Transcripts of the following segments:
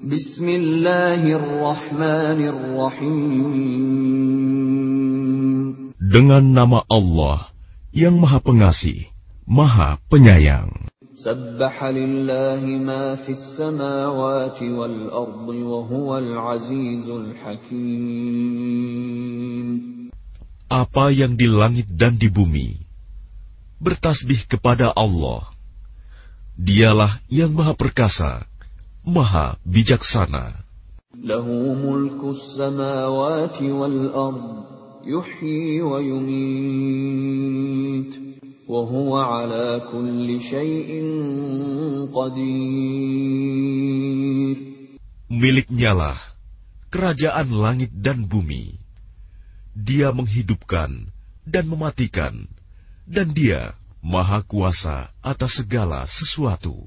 Bismillahirrahmanirrahim. Dengan nama Allah yang Maha Pengasih, Maha Penyayang. Apa yang di langit dan di bumi bertasbih kepada Allah. Dialah yang Maha Perkasa, Maha Bijaksana. Lahu mulku samawati wal ard, yuhyi wa yumit, wa huwa ala kulli syai'in qadir. Miliknyalah kerajaan langit dan bumi. Dia menghidupkan dan mematikan, dan dia Maha Kuasa atas segala sesuatu.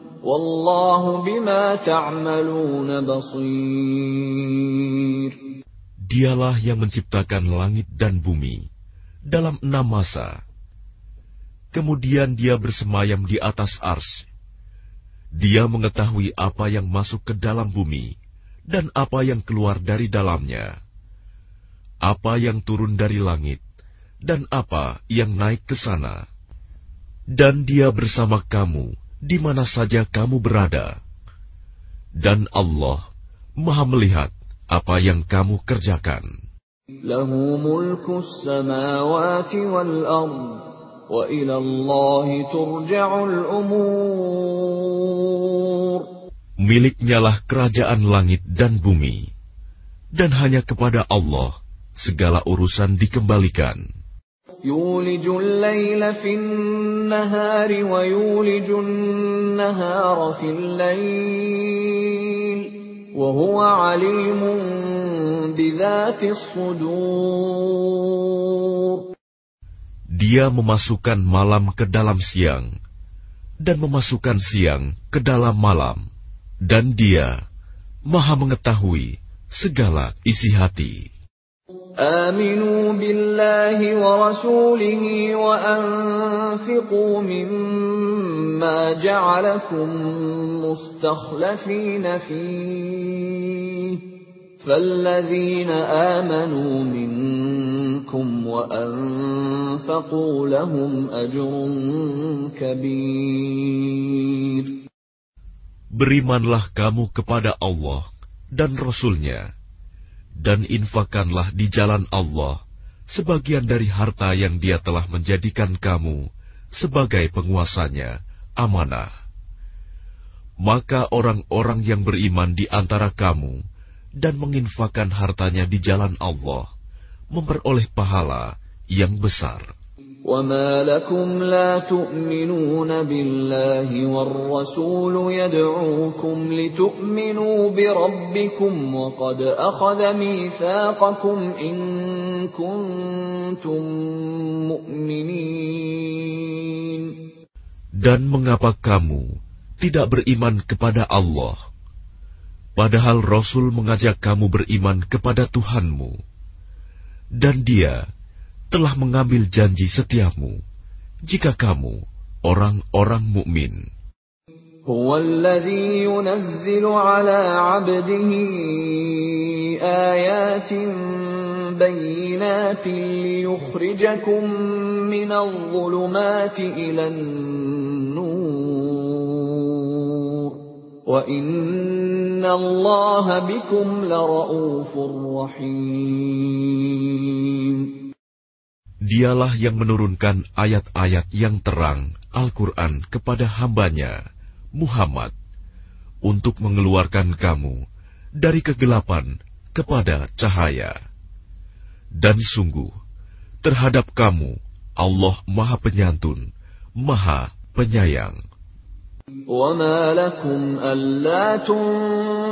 Wallahu bima basir. Dialah yang menciptakan langit dan bumi dalam enam masa. Kemudian dia bersemayam di atas ars. Dia mengetahui apa yang masuk ke dalam bumi dan apa yang keluar dari dalamnya. Apa yang turun dari langit dan apa yang naik ke sana. Dan dia bersama kamu di mana saja kamu berada. Dan Allah maha melihat apa yang kamu kerjakan. Lahu mulku samawati wal ard, wa ila Allahi turja'ul umur. Miliknyalah kerajaan langit dan bumi, dan hanya kepada Allah segala urusan dikembalikan. يولج الليل في النهار ويولج النهار في الليل وهو عليم بذات الصدور Dia memasukkan malam ke dalam siang dan memasukkan siang ke dalam malam dan dia maha mengetahui segala isi hati. آمنوا بالله ورسوله وأنفقوا مما جعلكم مستخلفين فيه فالذين آمنوا منكم وأنفقوا لهم أجر كبير Berimanlah kamu kepada Allah dan Rasulnya. nya dan infakanlah di jalan Allah sebagian dari harta yang Dia telah menjadikan kamu sebagai penguasanya, amanah. Maka orang-orang yang beriman di antara kamu dan menginfakkan hartanya di jalan Allah memperoleh pahala yang besar. وما لكم لا تؤمنون بالله والرسول يدعوكم لتؤمنوا بربكم وقد أخذ ميثاقكم إن كنتم مؤمنين Dan mengapa kamu tidak beriman kepada Allah, padahal Rasul mengajak kamu beriman kepada Tuhanmu, dan Dia telah mengambil janji setiamu jika kamu orang-orang mukmin. هو الذي ينزل على عبده آيات بينات ليخرجكم من الظلمات إلى النور وإن الله بكم لرؤوف رحيم Dialah yang menurunkan ayat-ayat yang terang Al-Quran kepada hambanya, Muhammad, untuk mengeluarkan kamu dari kegelapan kepada cahaya. Dan sungguh, terhadap kamu Allah Maha Penyantun, Maha Penyayang. وما لكم ألا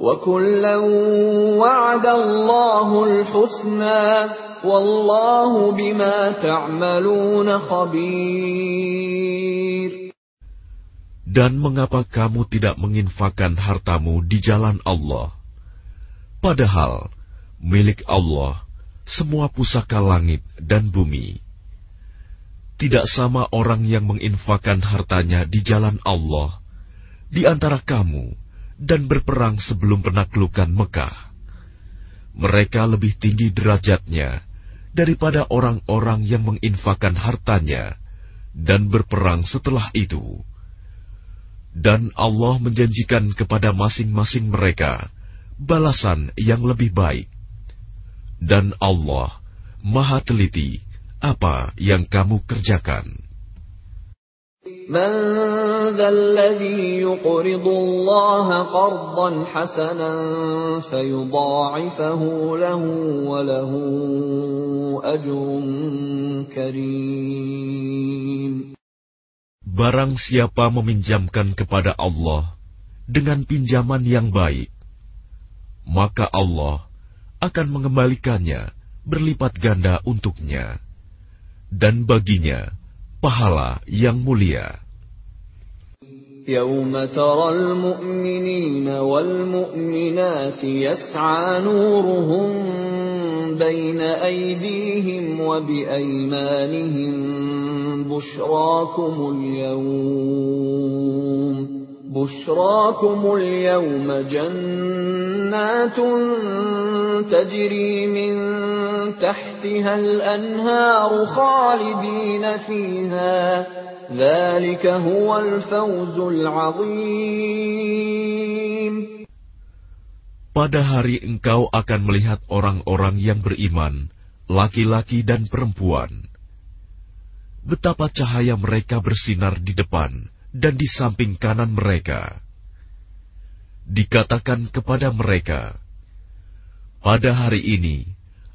وكلا وعد الله الحسنى والله بما تعملون خبير Dan mengapa kamu tidak menginfakkan hartamu di jalan Allah? Padahal milik Allah semua pusaka langit dan bumi. Tidak sama orang yang menginfakkan hartanya di jalan Allah di antara kamu dan berperang sebelum penaklukan Mekah. Mereka lebih tinggi derajatnya daripada orang-orang yang menginfakkan hartanya dan berperang setelah itu. Dan Allah menjanjikan kepada masing-masing mereka balasan yang lebih baik dan Allah Maha Teliti apa yang kamu kerjakan. من ذا الذي يقرض الله قرضا حسنا فيضاعفه له وله أجر كريم Barang siapa meminjamkan kepada Allah dengan pinjaman yang baik, maka Allah akan mengembalikannya berlipat ganda untuknya, dan baginya pahala yang mulia. يوم ترى المؤمنين والمؤمنات يسعى نورهم بين أيديهم وبأيمانهم بشراكم اليوم بشراكم اليوم جنات تجري من تحتها الأنهار خالدين فيها ذلك هو الفوز العظيم Pada hari engkau akan melihat orang-orang yang beriman, laki-laki dan perempuan. Betapa cahaya mereka bersinar di depan, dan di samping kanan mereka. Dikatakan kepada mereka, "Pada hari ini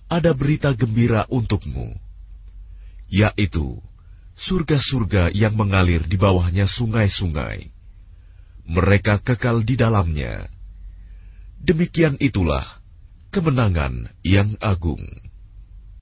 ada berita gembira untukmu, yaitu surga-surga yang mengalir di bawahnya sungai-sungai. Mereka kekal di dalamnya. Demikian itulah kemenangan yang agung."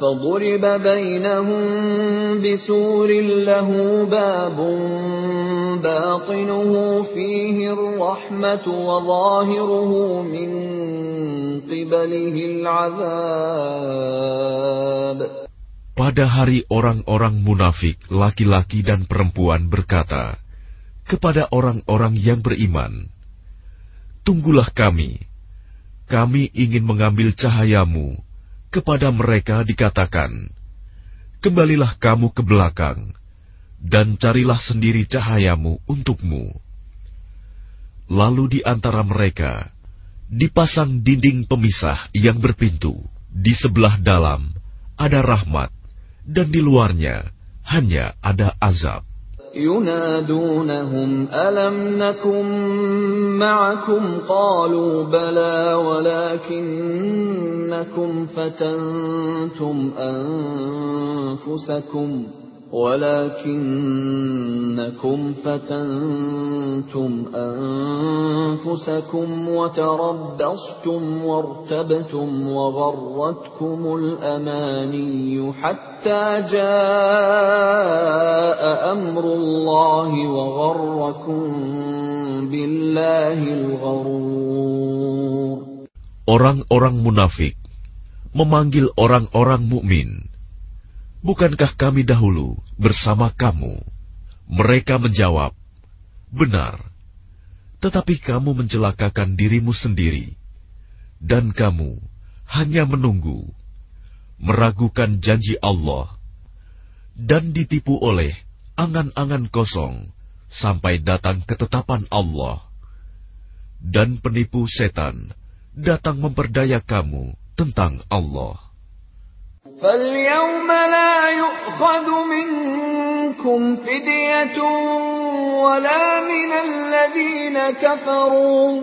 فضرب بينهم بسور له باب باطنه فيه الرحمة وظاهره من قبله العذاب Pada hari orang-orang munafik, laki-laki dan perempuan berkata kepada orang-orang yang beriman, Tunggulah kami, kami ingin mengambil cahayamu kepada mereka dikatakan, Kembalilah kamu ke belakang, dan carilah sendiri cahayamu untukmu. Lalu di antara mereka dipasang dinding pemisah yang berpintu. Di sebelah dalam ada rahmat, dan di luarnya hanya ada azab. ينادونهم ألم نكن معكم قالوا بلى ولكنكم فتنتم أنفسكم ولكنكم فتنتم أنفسكم وتربصتم وارتبتم وغرتكم الأماني حتى جاء أمر الله وغركم بالله الغرور. Orang-orang munafik memanggil orang-orang mukmin Bukankah kami dahulu bersama kamu? Mereka menjawab, Benar, tetapi kamu mencelakakan dirimu sendiri, dan kamu hanya menunggu, meragukan janji Allah, dan ditipu oleh angan-angan kosong sampai datang ketetapan Allah. Dan penipu setan datang memperdaya kamu tentang Allah. فاليوم لا يؤخذ منكم فدية ولا من الذين كفروا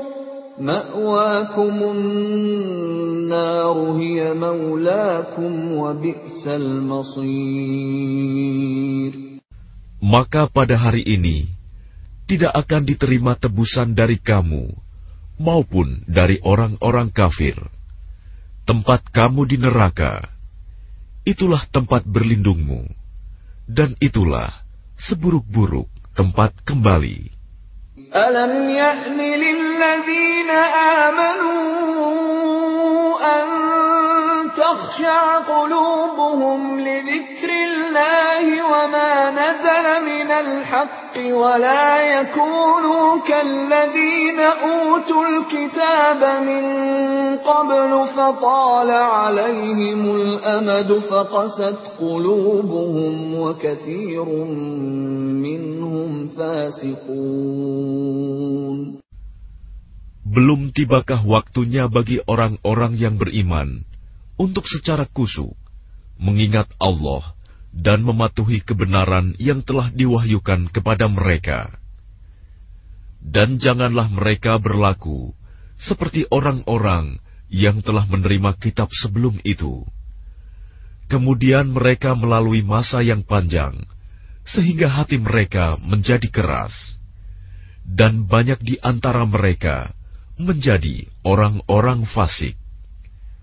مأواكم النار هي مولاكم وبئس المصير Maka pada hari ini tidak akan diterima tebusan dari kamu maupun dari orang-orang kafir. Tempat kamu di neraka itulah tempat berlindungmu, dan itulah seburuk-buruk tempat kembali. Alam ya'ni lilladzina amanu an takhsha'a qulubuhum li nazala minal haqqi wa la yakunu kalladzina utul kitaba min qablu fatala 'alayhimul amadu faqasat qulubuhum wa kathirun minhum fasiqun Belum tibakah waktunya bagi orang-orang yang beriman untuk secara kusuk mengingat Allah dan mematuhi kebenaran yang telah diwahyukan kepada mereka. Dan janganlah mereka berlaku seperti orang-orang yang telah menerima kitab sebelum itu. Kemudian mereka melalui masa yang panjang, sehingga hati mereka menjadi keras. Dan banyak di antara mereka menjadi orang-orang fasik.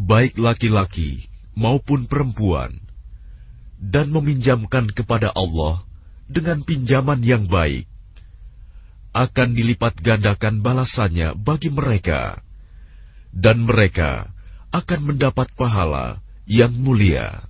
baik laki-laki maupun perempuan, dan meminjamkan kepada Allah dengan pinjaman yang baik, akan dilipat gandakan balasannya bagi mereka, dan mereka akan mendapat pahala yang mulia.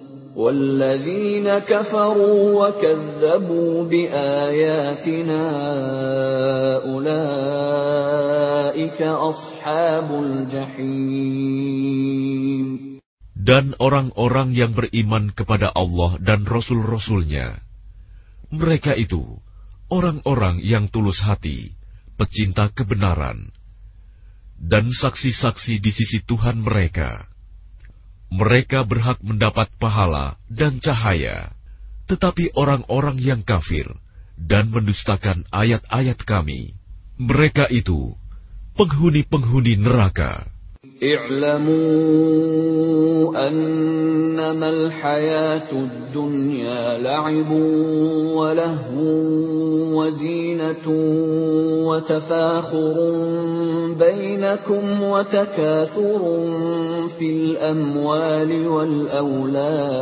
والذين كفروا وكذبوا بآياتنا أولئك أصحاب الجحيم Dan orang-orang yang beriman kepada Allah dan Rasul-Rasulnya, mereka itu orang-orang yang tulus hati, pecinta kebenaran, dan saksi-saksi di sisi Tuhan mereka. Mereka berhak mendapat pahala dan cahaya, tetapi orang-orang yang kafir dan mendustakan ayat-ayat kami, mereka itu penghuni-penghuni neraka. اعلموا أنما الحياة الدنيا لعب ولهو وزينة وتفاخر بينكم وتكاثر في الأموال والأولاد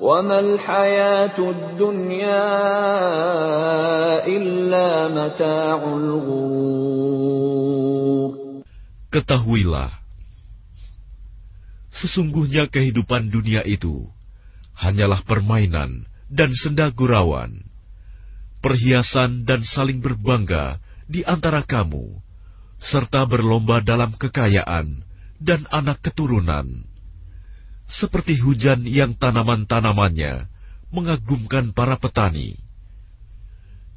وما الحياة الدنيا إلا متاع الغرور Ketahuilah, sesungguhnya kehidupan dunia itu hanyalah permainan dan senda gurauan, perhiasan dan saling berbangga di antara kamu, serta berlomba dalam kekayaan dan anak keturunan seperti hujan yang tanaman-tanamannya mengagumkan para petani.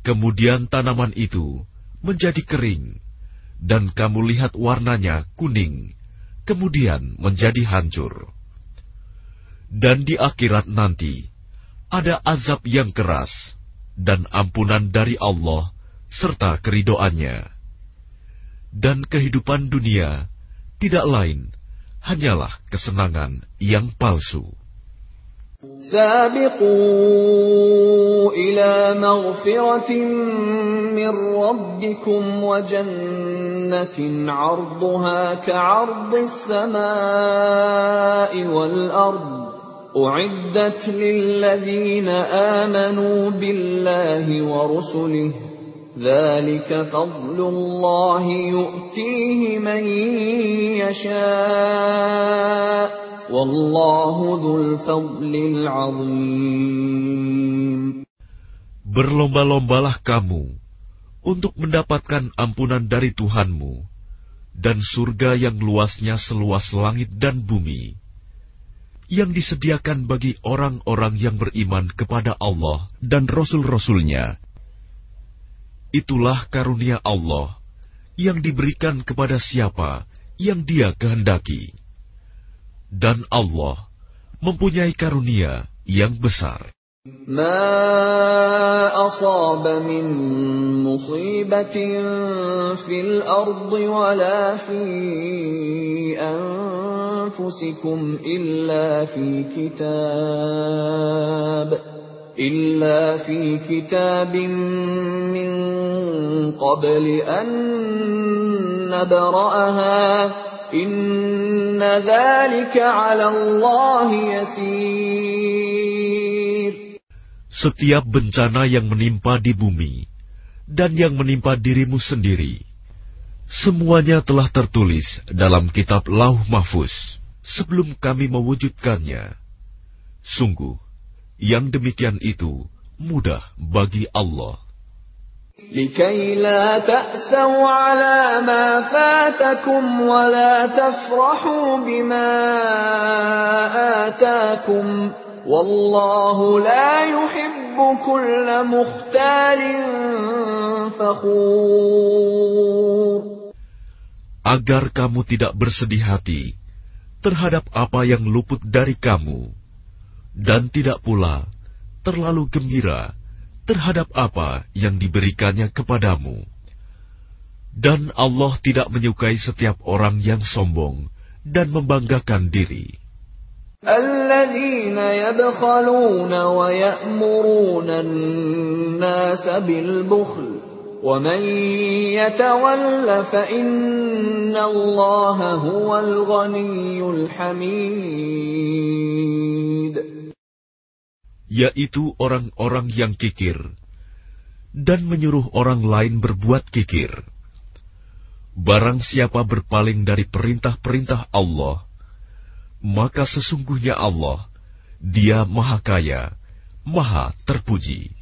Kemudian tanaman itu menjadi kering, dan kamu lihat warnanya kuning, kemudian menjadi hancur. Dan di akhirat nanti ada azab yang keras dan ampunan dari Allah serta keridoannya. Dan kehidupan dunia tidak lain hanyalah kesenangan yang palsu. سابقوا إلى مغفرة من ربكم وجنة عرضها كعرض السماء والأرض أعدت للذين آمنوا بالله ورسله ذلك فضل الله يؤتيه من يشاء والله ذو الفضل العظيم Berlomba-lombalah kamu untuk mendapatkan ampunan dari Tuhanmu dan surga yang luasnya seluas langit dan bumi yang disediakan bagi orang-orang yang beriman kepada Allah dan Rasul-Rasulnya Itulah karunia Allah yang diberikan kepada siapa yang Dia kehendaki, dan Allah mempunyai karunia yang besar. ما أصاب من مصيبة في الأرض ولا في أنفسكم إلا في كتاب إلا في كتاب من قبل أن نبرأها إن ذلك على الله يسير Setiap bencana yang menimpa di bumi dan yang menimpa dirimu sendiri, semuanya telah tertulis dalam kitab Lauh Mahfuz sebelum kami mewujudkannya. Sungguh, yang demikian itu mudah bagi Allah. لكي لا تأسوا على ما فاتكم ولا تفرحوا بما آتاكم والله لا يحب كل مختال فخور Agar kamu tidak bersedih hati terhadap apa yang luput dari kamu dan tidak pula terlalu gembira terhadap apa yang diberikannya kepadamu. Dan Allah tidak menyukai setiap orang yang sombong dan membanggakan diri. الذين يبخلون ويأمرون الناس بالبخل ومن يتول فإن الله هو الغني الحميد yaitu orang-orang yang kikir dan menyuruh orang lain berbuat kikir. Barang siapa berpaling dari perintah-perintah Allah, maka sesungguhnya Allah, Dia Maha Kaya, Maha Terpuji.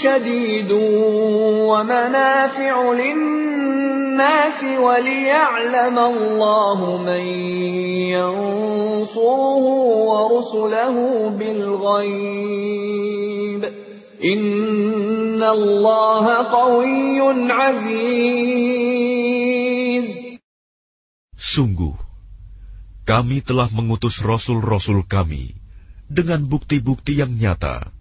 شديد ومنافع للناس وليعلم الله من ينصره ورسله بالغيب إن الله قوي عزيز Sungguh, kami telah mengutus rasul-rasul kami dengan bukti-bukti yang nyata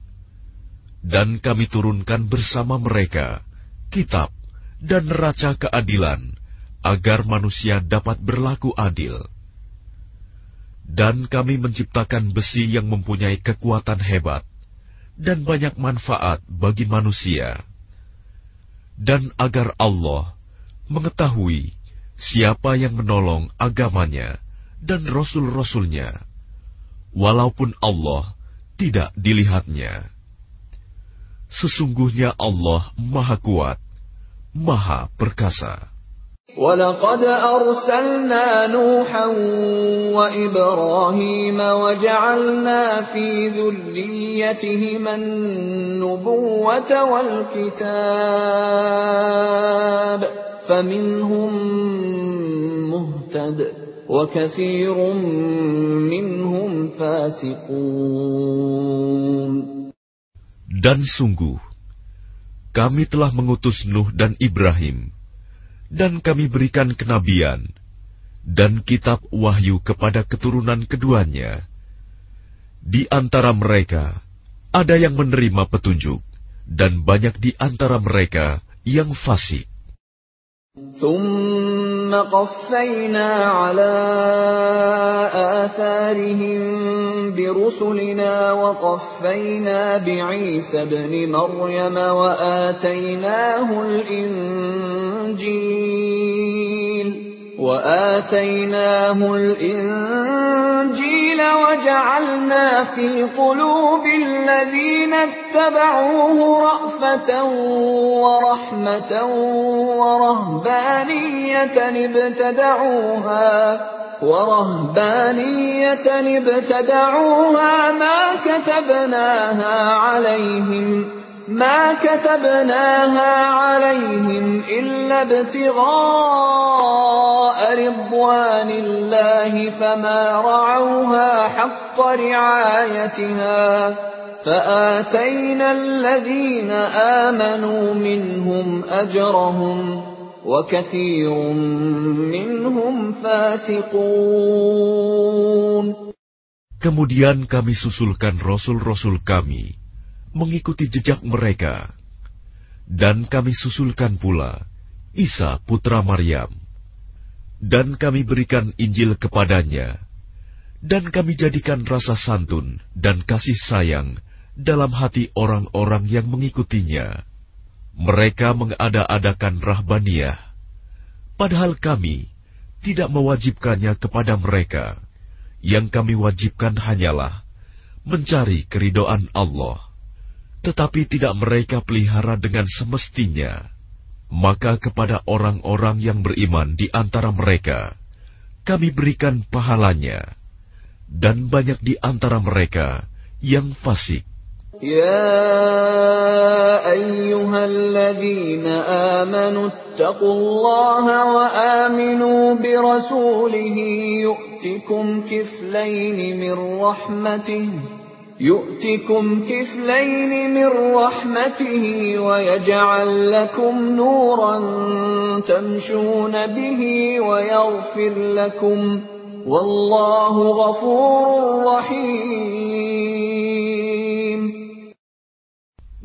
dan kami turunkan bersama mereka kitab dan neraca keadilan agar manusia dapat berlaku adil. Dan kami menciptakan besi yang mempunyai kekuatan hebat dan banyak manfaat bagi manusia. Dan agar Allah mengetahui siapa yang menolong agamanya dan rasul-rasulnya, walaupun Allah tidak dilihatnya. Sesungguhnya Allah Maha Kuat, Maha Perkasa. ولقد أرسلنا نوحا وإبراهيم وجعلنا في ذريتهما النبوة والكتاب فمنهم مهتد وكثير منهم فاسقون Dan sungguh, kami telah mengutus Nuh dan Ibrahim, dan kami berikan kenabian dan kitab wahyu kepada keturunan keduanya. Di antara mereka ada yang menerima petunjuk, dan banyak di antara mereka yang fasik. ثم قفينا على آثارهم برسلنا وقفينا بعيسى ابن مريم وآتيناه الإنجيل وآتيناه الإنجيل وجعلنا في قلوب الذين اتبعوه رأفة ورحمة ورهبانية ابتدعوها ورهبانية ابتدعوها ما كتبناها عليهم ما كتبناها عليهم إلا ابتغاء رضوان الله فما رعوها حق رعايتها فآتينا الذين آمنوا منهم أجرهم وكثير منهم فاسقون. Kemudian kami susulkan rasul-rasul kami mengikuti jejak mereka. Dan kami susulkan pula Isa putra Maryam. Dan kami berikan Injil kepadanya. Dan kami jadikan rasa santun dan kasih sayang dalam hati orang-orang yang mengikutinya. Mereka mengada-adakan rahbaniyah. Padahal kami tidak mewajibkannya kepada mereka. Yang kami wajibkan hanyalah mencari keridoan Allah tetapi tidak mereka pelihara dengan semestinya, maka kepada orang-orang yang beriman di antara mereka, kami berikan pahalanya, dan banyak di antara mereka yang fasik. يا أيها الذين آمنوا اتقوا الله وآمنوا برسوله يؤتكم كفلين من رحمته يؤتكم كفلين من رحمته ويجعل لكم نورا تمشون به ويغفر لكم والله غفور رحيم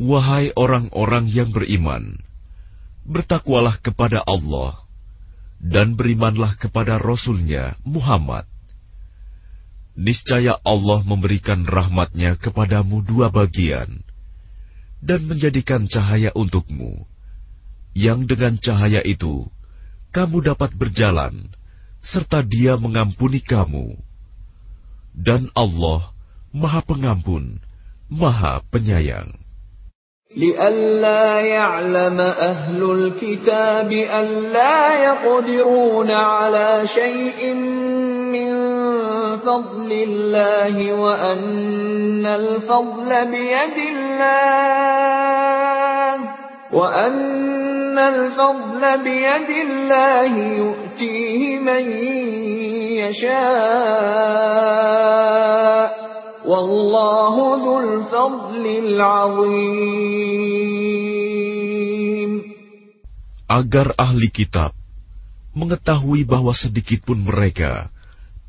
Wahai orang-orang yang beriman, bertakwalah kepada Allah dan berimanlah kepada Rasulnya Muhammad niscaya Allah memberikan rahmatnya kepadamu dua bagian. dan menjadikan cahaya untukmu, yang dengan cahaya itu kamu dapat berjalan, serta Dia mengampuni kamu. Dan Allah Maha Pengampun, Maha Penyayang. لئلا يعلم أهل الكتاب ألا يقدرون على شيء من فضل الله وأن الفضل بيد الله وأن الفضل بيد الله يؤتيه من يشاء والله ذو الفضل العظيم Agar ahli kitab mengetahui bahwa sedikitpun mereka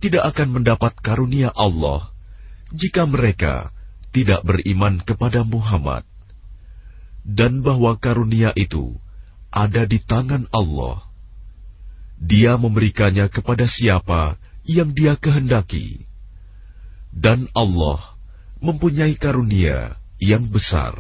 tidak akan mendapat karunia Allah jika mereka tidak beriman kepada Muhammad, dan bahwa karunia itu ada di tangan Allah. Dia memberikannya kepada siapa yang Dia kehendaki, dan Allah mempunyai karunia yang besar.